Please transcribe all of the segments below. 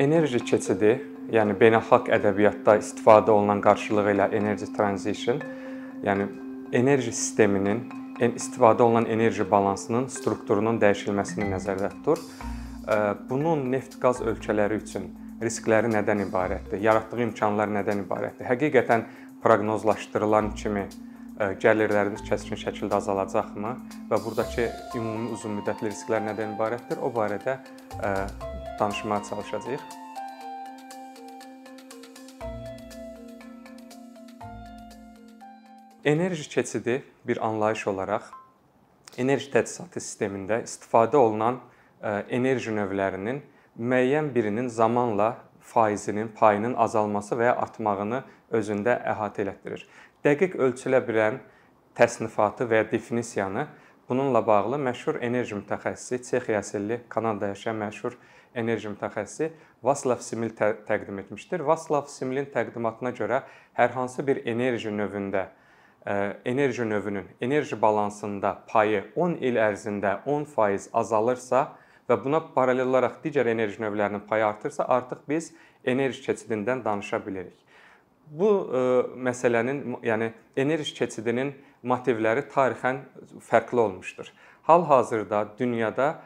Enerji keçidi, yəni beynəlxalq ədəbiyyatda istifadə olunan qarşılığı ilə energy transition, yəni enerji sisteminin istifadə olunan enerji balansının strukturunun dəyişilməsini nəzərdə tutur. Bunun neft-qaz ölkələri üçün riskləri nədən ibarətdir? Yaratdığı imkanlar nədən ibarətdir? Həqiqətən proqnozlaşdırılan kimi gəlirlərimiz kəskin şəkildə azalacaqmı və burdakı ümumi uzunmüddətli risklər nədən ibarətdir? O barədə danışmağa çalışacağıq. Enerji keçidi bir anlayış olaraq enerji təchizatı sistemində istifadə olunan enerji növlərinin müəyyən birinin zamanla faizinin, payının azalması və ya artmağını özündə əhatə elətdirir. Dəqiq ölçülə bilən təsnifatı və ya definisiyanı bununla bağlı məşhur enerji mütəxəssisi, Çexiya əsilli Kanadada yaşayan məşhur enerji mütəxəssisi Vaslav Simil təqdim etmişdir. Vaslav Similin təqdimatına görə hər hansı bir enerji növündə enerji növünün enerji balansında payı 10 il ərzində 10% azalırsa və buna paralel olaraq digər enerji növlərinin payı artırsa, artıq biz enerji keçidindən danışa bilərik. Bu məsələnin, yəni enerji keçidinin motivləri tarixən fərqli olmuşdur. Hal-hazırda dünyada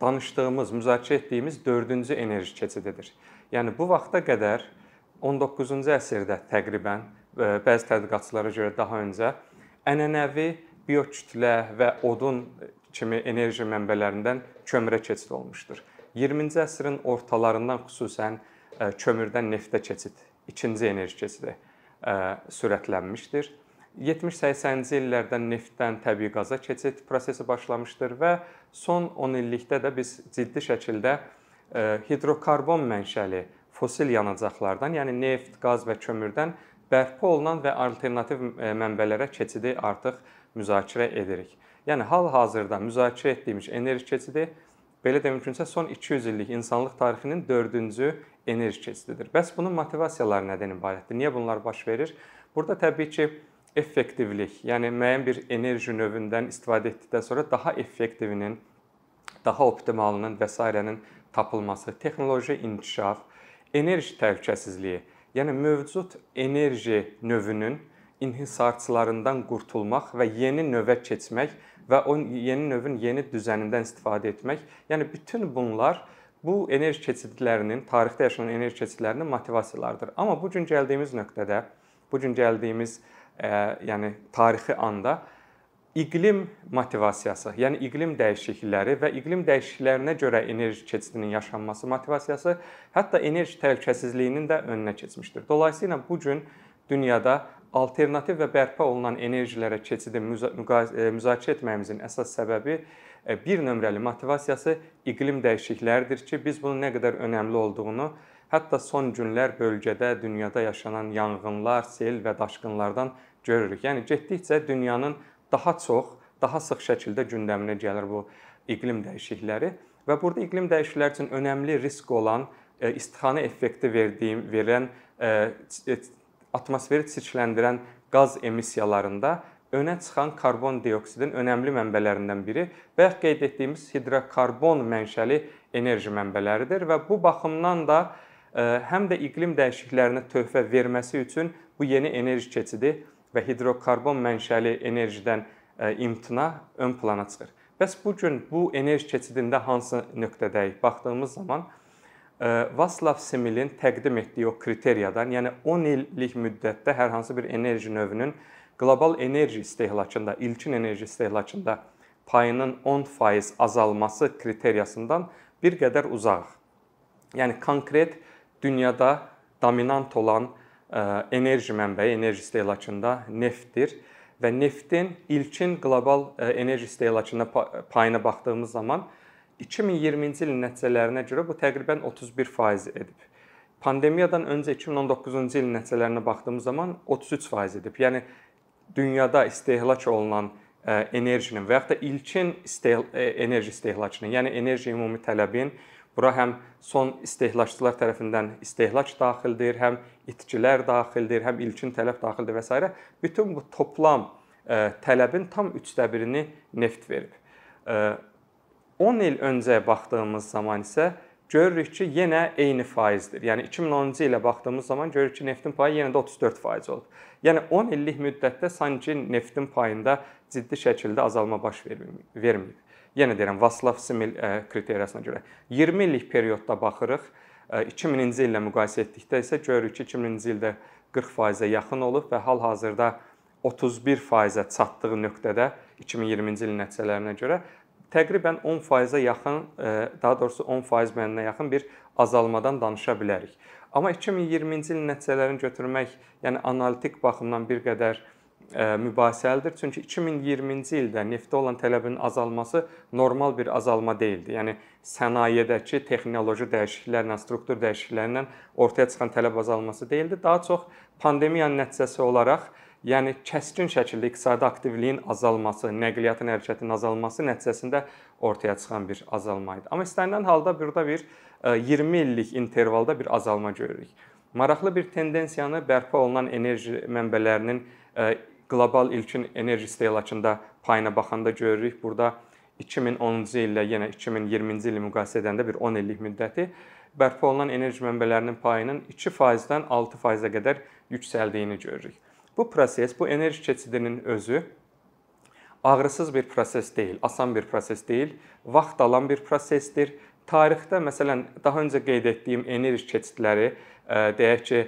danışdığımız, müzakirə etdiyimiz dördüncü enerji keçididir. Yəni bu vaxta qədər 19-cu əsrdə təqribən bəzi tədqiqatçılara görə daha öncə ənənəvi biokütlə və odun kimi enerji mənbələrindən kömürə keçid olmuşdur. 20-ci əsrin ortalarından xüsusən kömürdən neftə keçid, ikinci enerji keçidi sürətlənmişdir. 70-80-ci illərdən neftdən təbii qaza keçid prosesi başlamışdır və son 10 illikdə də biz ciddi şəkildə hidrokarbon mənşəli fosil yanacaqlardan, yəni neft, qaz və kömürdən bərpa olunan və alternativ mənbələrə keçidi artıq müzakirə edirik. Yəni hal-hazırda müzakirə etdiyimiz enerji keçidi belə demək mümkünsə son 200 illik insanlıq tarixinin 4-cü enerji keçididir. Bəs bunun motivasiyaları nədən ibarətdir? Niyə bunlar baş verir? Burada təbii ki, effektivlik, yəni müəyyən bir enerji növündən istifadə etdikdən sonra daha effektivinin, daha optimalının və s-nin tapılması, texnoloji inkişaf, enerji təhlükəsizliyi, yəni mövcud enerji növünün inhisarçılarından qurtulmaq və yeni növə keçmək və o yeni növün yeni düzənindən istifadə etmək, yəni bütün bunlar bu enerji keçidlərinin, tarixdə yaşanan enerji keçidlərinin motivasiyalarıdır. Amma bu gün gəldiyimiz nöqtədə, bu gün gəldiyimiz yəni tarixi anda iqlim motivasiyası, yəni iqlim dəyişiklikləri və iqlim dəyişikliklərinə görə enerji keçidinin yaşanması motivasiyası hətta enerji təhlükəsizliyinin də önünə keçmişdir. Dolayısıyla bu gün dünyada alternativ və bərpa olunan enerjilərə keçidi müzakirə etməyimizin əsas səbəbi bir nömrəli motivasiyası iqlim dəyişiklikləridir ki, biz bunun nə qədər önəmli olduğunu hətta son günlər bölgədə, dünyada yaşanan yanğınlar, sel və daşqınlardan görürük. Yəni getdikcə dünyanın daha çox, daha sıx şəkildə gündəminə gəlir bu iqlim dəyişiklikləri və burada iqlim dəyişiklikləri üçün önəmli risk olan e, istixana effekti verdiyim verən e, e, atmosferi çirkləndirən qaz emissiyalarında önə çıxan karbon dioksidin önəmli mənbələrindən biri ya qeyd etdiyimiz hidrokarbon mənşəli enerji mənbələridir və bu baxımdan da həm də iqlim dəyişikliklərinə töhfə verməsi üçün bu yeni enerji keçidi və hidrokarbon mənşəli enerjidən e, imtina ön plana çıxır. Bəs bu gün bu enerji keçidində hansı nöqtədəyik? Baxdığımız zaman e, Vaslav Similin təqdim etdiyi o kriteriyadan, yəni 10 illik müddətdə hər hansı bir enerji növünün qlobal enerji istehlakında, ilkin enerji istehlakında payının 10% azalması kriteriyasından bir qədər uzağıq. Yəni konkret dünyada dominant olan enerji mənbəyi, enerji istehlakında neftdir və neftin ilkin qlobal enerji istehlakında payına baxdığımız zaman 2020-ci ilin nəticələrinə görə bu təqribən 31% edib. Pandemiyadan öncə 2019-cu ilin nəticələrinə baxdığımız zaman 33% edib. Yəni dünyada istehlak olunan enerjinin və yaxud da ilkin istehl enerji istehlakının, yəni enerji ümumi tələbin Bura həm son istehlakçılar tərəfindən istehlak daxildir, həm itkilər daxildir, həm ilkin tələb daxildir və s. Bütün bu toplam e, tələbin tam 3/1-ni neft verib. 10 e, il öncə baxdığımız zaman isə görürük ki, yenə eyni faizdir. Yəni 2010-cu ilə baxdığımız zaman görürük ki, neftin payı yenə də 34% olub. Yəni 10 illik müddətdə sanki neftin payında ciddi şəkildə azalma baş verməyib. Yenə deyirəm, Vaslav Smil kriteriyasına görə 20 illik periodda baxırıq. 2000-ci illə müqayisə etdikdə isə görürük ki, 2000-ci ildə 40%-ə yaxın olub və hal-hazırda 31%-ə çatdığı nöqtədə 2020-ci ilin nəticələrinə görə təqribən 10%-ə yaxın, daha doğrusu 10% bəndinə yaxın bir azalmadan danışa bilərik. Amma 2020-ci ilin nəticələrini götürmək, yəni analitik baxımdan bir qədər mübahisəlidir. Çünki 2020-ci ildə neftə olan tələbin azalması normal bir azalma deyildi. Yəni sənayedəki texnoloji dəyişikliklərlə, struktur dəyişikliklərlə ortaya çıxan tələb azalması deyildi. Daha çox pandemiyanın nəticəsi olaraq Yəni kəskin şəkildə iqtisadi aktivliyin azalması, nəqliyyatın hərəkətinin azalması nəticəsində ortaya çıxan bir azalma idi. Amma istənilən halda burada bir 20 e, illik intervalda bir azalma görürük. Maraqlı bir tendensiyanı bərpa olunan enerji mənbələrinin e, qlobal ilkin enerji istehlakında payına baxanda görürük. Burada 2010-cu illə yenə 2020-ci ili müqayisə edəndə bir 10 illik müddəti bərpa olunan enerji mənbələrinin payının 2%-dən 6%-ə qədər yüksəldiyini görürük. Bu proses, bu enerji keçidinin özü ağrısız bir proses deyil, asan bir proses deyil, vaxt alan bir prosesdir. Tarixdə məsələn daha öncə qeyd etdiyim enerji keçidləri e, deyək ki,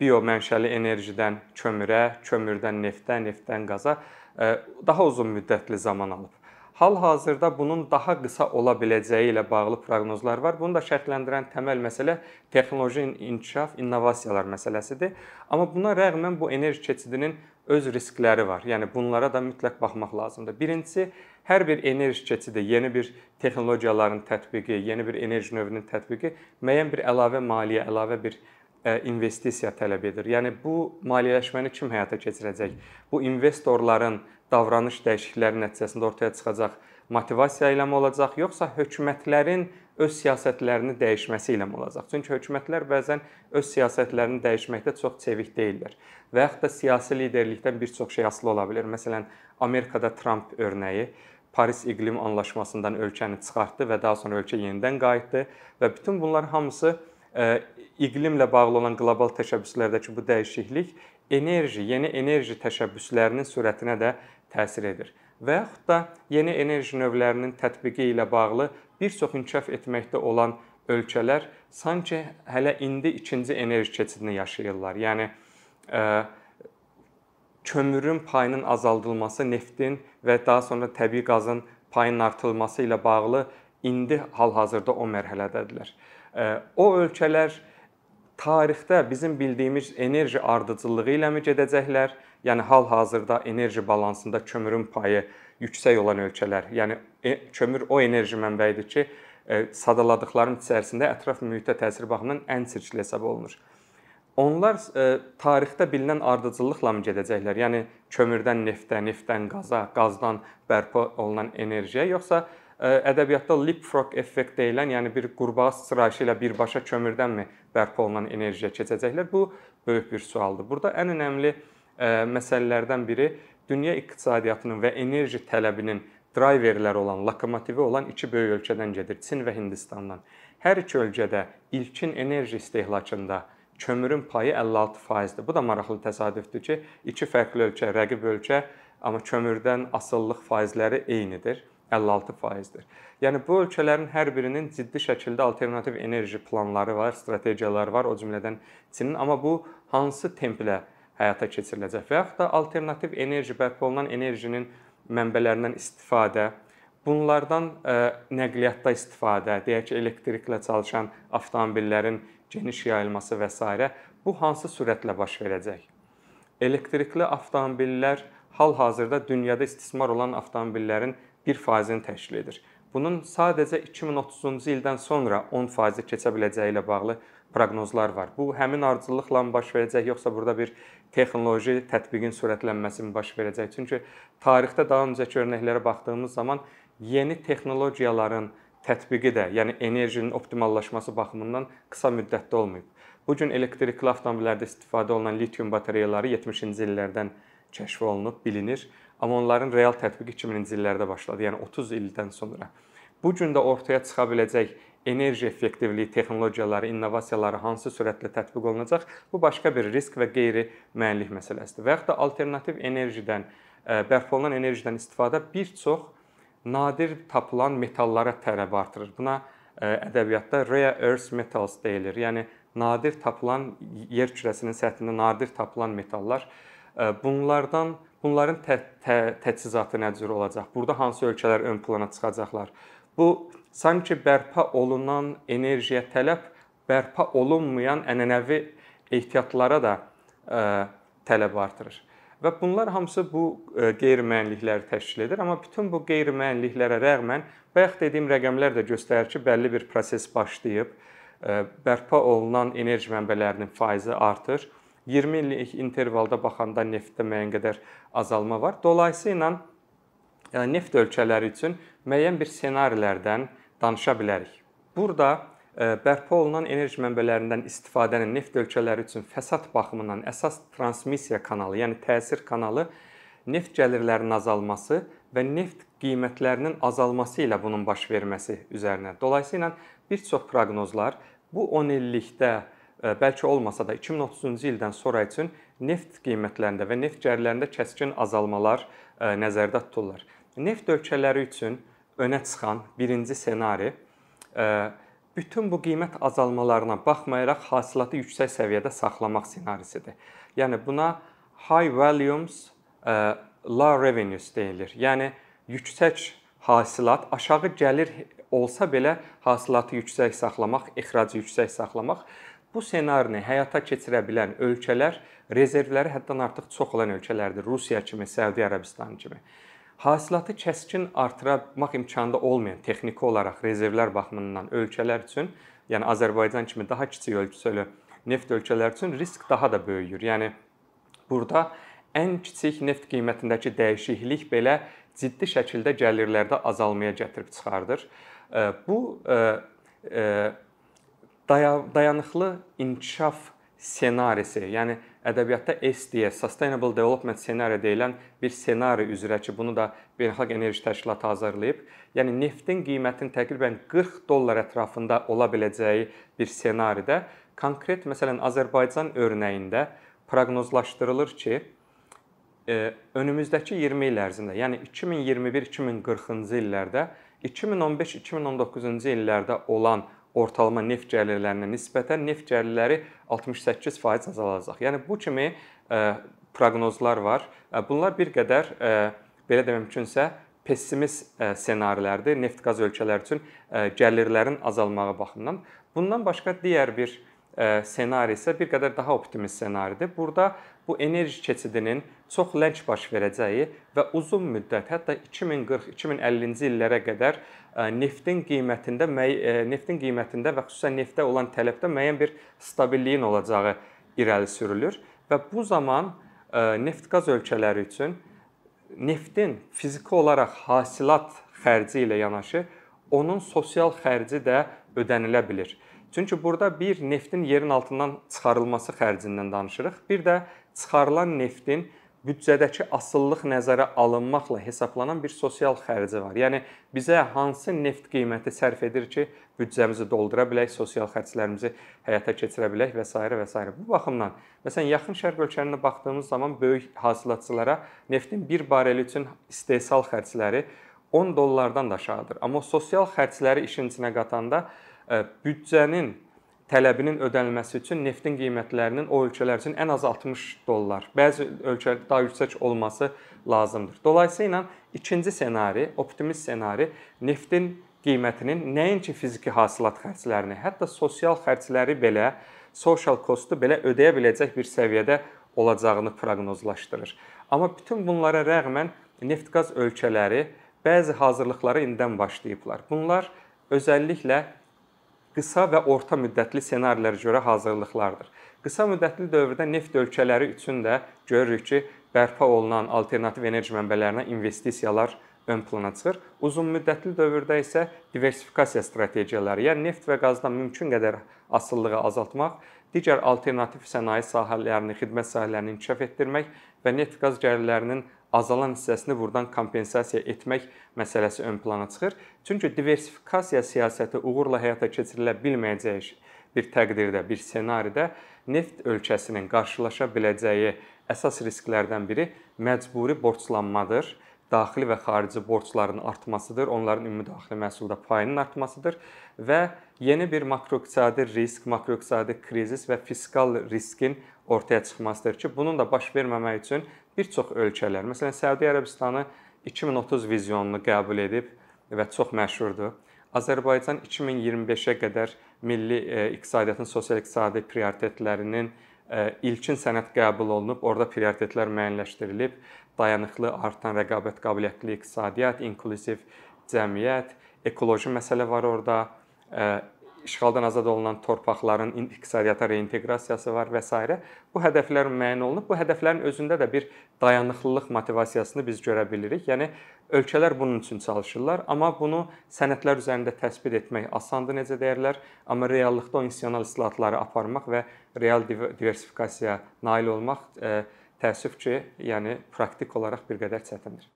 biomənşəli enerjidən kömürə, kömürdən neftə, neftdən qaza e, daha uzun müddətli zaman alıb. Hal-hazırda bunun daha qısa ola biləcəyi ilə bağlı proqnozlar var. Bunu da şərtləndirən təməl məsələ texnoloji inkişaf, innovasiyalar məsələsidir. Amma buna rəğmən bu enerji keçidinin öz riskləri var. Yəni bunlara da mütləq baxmaq lazımdır. Birincisi, hər bir enerji keçidi, yeni bir texnologiyaların tətbiqi, yeni bir enerji növünün tətbiqi müəyyən bir əlavə maliyyə, əlavə bir e, investisiya tələb edir. Yəni bu maliyyələşməni kim həyata keçirəcək? Bu investorların davranış dəyişiklikləri nəticəsində ortaya çıxacaq motivasiya ilə mi olacaq, yoxsa hökumətlərin öz siyasətlərini dəyişməsi ilə mi olacaq? Çünki hökumətlər bəzən öz siyasətlərini dəyişməkdə çox çevik deyillər və yaxud da siyasi liderlikdən bir çox şey asılı ola bilər. Məsələn, Amerikada Tramp örnəyi Paris iqlim anlaşmasından ölkəni çıxartdı və daha sonra ölkə yenidən qayıtdı və bütün bunlar hamısı e, iqlimlə bağlı olan qlobal təşəbbüslərdəki bu dəyişiklik enerji, yeni enerji təşəbbüslərinin sürətinə də təsir edir. Və yaxud da yeni enerji növlərinin tətbiqi ilə bağlı bir çox inkişaf etməkdə olan ölkələr sanki hələ indi ikinci enerji keçidini yaşayırlar. Yəni ə, kömürün payının azaldılması, neftin və daha sonra təbii qazın payının artırılması ilə bağlı indi hal-hazırda o mərhələdədirlər. O ölkələr tarixdə bizim bildiyimiz enerji ardıcıllığı ilə mi gedəcəklər? Yəni hal-hazırda enerji balansında kömürün payı yüksək olan ölkələr, yəni e, kömür o enerji mənbəyidir ki, e, sadaladıqlarım içərisində ətraf mühitə təsir baxımından ən çirkli hesab olunur. Onlar e, tarixdə bilinən ardıcıllıqla mı gedəcəklər? Yəni kömürdən neftə, neftdən qaza, qazdan bərpa olunan enerjiyə, yoxsa ədəbiyyatda leapfrog effekt deyilən, yəni bir qurbağa sıçrayışı ilə birbaşa kömürdənmi bərpa olunan enerjiyə keçəcəklər? Bu böyük bir sualdır. Burada ən önəmli məsələlərdən biri dünya iqtisadiyyatının və enerji tələbinin drayverləri olan, lokomotivi olan iki böyük ölkədən gedir, Çin və Hindistandan. Hər iki ölkədə ilkin enerji istehlakında kömürün payı 56%-dir. Bu da maraqlı təsadüfdür ki, iki fərqli ölkə, rəqib ölkə, amma kömürdən asıllıq faizləri eynidir. 56%dir. Yəni bu ölkələrin hər birinin ciddi şəkildə alternativ enerji planları var, strategiyaları var, o cümlədən Çinin, amma bu hansı templə həyata keçiriləcək və yaxud da alternativ enerji bərpa olunan enerjinin mənbələrindən istifadə, bunlardan ə, e, nəqliyyatda istifadə, deyək ki, elektriklə çalışan avtomobillərin geniş yayılması və s. bu hansı sürətlə baş verəcək? Elektrikli avtomobillər hal-hazırda dünyada istismar olan avtomobillərin 1%-ni təşkil edir. Bunun sadəcə 2030-cu ildən sonra 10% keçə biləcəyi ilə bağlı proqnozlar var. Bu həmin ardıcıllıqla baş verəcək, yoxsa burada bir texnoloji tətbiqin sürətlənməsi mi baş verəcək? Çünki tarixdə daha öncəki örnəklərə baxdığımız zaman yeni texnologiyaların tətbiqi də, yəni enerjinin optimallaşması baxımından qısa müddətdə olmayıb. Bu gün elektrikli avtomobillərdə istifadə olunan litium batareyaları 70-ci illərdən kəşf olunub, bilinir, amma onların real tətbiqi 2000-ci illərdə başladı, yəni 30 ildən sonra. bu gün də ortaya çıxa biləcək enerji effektivliyi texnologiyaları, innovasiyaları hansı sürətlə tətbiq olunacaq? Bu başqa bir risk və qeyri-müəyyənlik məsələsidir. Və yaxud da alternativ enerjidən, bərpa olunan enerjidən istifadə bir çox nadir tapılan metallara tələb artırır. Buna ədəbiyyatda rare earth metals deyilir. Yəni nadir tapılan yer kürəsinin səthində nadir tapılan metallar. Bunlardan bunların tə, tə, təchizatı nə cür olacaq? Burada hansı ölkələr ön plana çıxacaqlar? Bu sanki bərpa olunan enerjiyə tələb bərpa olunmayan ənənəvi ehtiyatlara da ə, tələb artırır. Və bunlar hamısı bu qeyri-müəyyənlikləri təşkil edir, amma bütün bu qeyri-müəyyənliklərə rəğmən bayaq dediyim rəqəmlər də göstərir ki, bəlli bir proses başlayıb, bərpa olunan enerji mənbələrinin faizi artır. 20 illik intervalda baxanda neftdə müəyyən qədər azalma var. Dolayısıyla neft ölkələri üçün müəyyən bir ssenarilərdən danışa bilərik. Burada bərpa olunan enerji mənbələrindən istifadənin neft ölkələri üçün fəsad baxımından əsas transmissiya kanalı, yəni təsir kanalı neft gəlirlərinin azalması və neft qiymətlərinin azalması ilə bunun baş verməsi üzərinə. Dolayısıyla bir çox proqnozlar bu 10 illikdə bəlkə olmasa da 2030-cu ildən sonra üçün neft qiymətlərində və neft gəlirlərində kəskin azalmalar nəzərdə tutulur. Neft ölkələri üçün önə çıxan birinci ssenari bütün bu qiymət azalmalarına baxmayaraq hasilatı yüksək səviyyədə saxlamaq ssenarisidir. Yəni buna high volumes low revenues deyilir. Yəni yüksək hasilat, aşağı gəlir olsa belə hasilatı yüksək saxlamaq, ixracı yüksək saxlamaq bu ssenarini həyata keçirə bilən ölkələr rezervləri həddən artıq çox olan ölkələrdir. Rusiya kimi, Səudiyyə Ərəbistanı kimi hasilatı kəskin artırmaq imkanında olmayan texniki olaraq rezervlər baxımından ölkələr üçün, yəni Azərbaycan kimi daha kiçik ölçülü neft ölkələri üçün risk daha da böyüyür. Yəni burada ən kiçik neft qiymətindəki dəyişiklik belə ciddi şəkildə gəlirlərdə azalmaya gətirib çıxardır. Bu dayanıqlı inkişaf ssenarisi, yəni ədəbiyyatda SDE, Sustainable Development Scenario deyilən bir ssenari üzrə ki, bunu da Beynəlxalq Enerji Təşkilatı hazırlayıb. Yəni neftin qiymətinin təqribən 40 dollar ətrafında ola biləcəyi bir ssenaridə konkret məsələn Azərbaycan örnəyində proqnozlaşdırılır ki, e, önümüzdəki 20 il ərzində, yəni 2021-2040-cı illərdə 2015-2019-cu illərdə olan ortalama neft gəlirlərinə nisbətən neft gəlirləri 68% azalacaq. Yəni bu kimi e, proqnozlar var. E, bunlar bir qədər e, belə demək mümkünsə pessimist ssenarilərdir neft qaz ölkələri üçün gəlirlərin azalmağı baxımından. Bundan başqa digər bir ssenari isə bir qədər daha optimist ssenaridir. Burada bu enerji keçidinin çox lənç baş verəcəyi və uzun müddət, hətta 2040-2050-ci illərə qədər neftin qiymətində neftin qiymətində və xüsusən neftə olan tələbdə müəyyən bir stabilliyin olacağı irəli sürülür və bu zaman neft-qaz ölkələri üçün neftin fiziki olaraq hasilat xərci ilə yanaşı onun sosial xərci də ödənilə bilər. Çünki burada bir neftin yerin altından çıxarılması xərcindən danışırıq. Bir də çıxarılan neftin büdcədəki asıllıq nəzərə alınmaqla hesablanan bir sosial xərci var. Yəni bizə hansı neft qiyməti sərf edir ki, büdcəmizi doldura bilək, sosial xərclərimizi həyata keçirə bilək və s. və s. Bu baxımdan məsələn yaxın şərq ölkələrinə baxdığımız zaman böyük hasilatçılara neftin 1 bareli üçün istehsal xərcləri 10 dollardan da aşağıdır. Amma sosial xərcləri işin içinə qatanda büdcənin tələbinin ödənilməsi üçün neftin qiymətlərinin o ölkələr üçün ən az 60 dollar, bəzi ölkələrdə daha yüksək olması lazımdır. Dolayısıyla ikinci ssenari, optimist ssenari neftin qiymətinin nəinki fiziki hasilat xərclərini, hətta sosial xərcləri belə, social cost-u belə ödəyə biləcək bir səviyyədə olacağını proqnozlaşdırır. Amma bütün bunlara rəğmən neft-qaz ölkələri bəzi hazırlıqlara indidən başlayıblar. Bunlar özəlliklə qısa və orta müddətli ssenarilərə görə hazırlıqlardır. Qısa müddətli dövrdə neft ölkələri üçün də görürük ki, bərpa olunan alternativ enerji mənbələrinə investisiyalar ön plana çıxır. Uzun müddətli dövrdə isə diversifikasiya strategiyaları, yəni neft və qazdan mümkün qədər asılılığı azaltmaq, digər alternativ sənaye sahələrini, xidmət sahələrini inkişaf etdirmək və neft qaz gəlirlərinin azalan hissəsini burdan kompensasiya etmək məsələsi ön plana çıxır. Çünki diversifikasiya siyasəti uğurla həyata keçirilə bilməyəcəyi bir təqdirdə, bir ssenaridə neft ölkəsinin qarşılaşa biləcəyi əsas risklərdən biri məcburi borclanmadır daxili və xarici borcların artmasıdır, onların ümumi daxili məhsulda payının artmasıdır və yeni bir makroiqtisadi risk, makroiqtisadi krizis və fiskal riskin ortaya çıxmasıdır ki, bunun da baş verməmək üçün bir çox ölkələr, məsələn, Səudiyyə Ərəbistanı 2030 vizyonunu qəbul edib və çox məşhurdur. Azərbaycan 2025-ə qədər milli e, iqtisadiyyatın sosial-iqtisadi prioritetlərinin e, ilkin sənəd qəbul olunub, orada prioritetlər müəyyənləşdirilib. Dayanıqlı, artan rəqabət qabiliyyətli iqtisadiyyat, inkluziv cəmiyyət, ekoloji məsələ var orada e, işğaldan azad olunan torpaqların iqtisadiyyata reinteqrasiyası var və s. Bu hədəflər müəyyən olunub. Bu hədəflərin özündə də bir dayanıqlılıq motivasiyasını biz görə bilirik. Yəni ölkələr bunun üçün çalışırlar, amma bunu sənədlər üzərində təsbit etmək asandır necə deyirlər, amma reallıqda o institusional islahatları aparmaq və real diversifikasiyaya nail olmaq e, təəssüf ki, yəni praktik olaraq bir qədər çətindir.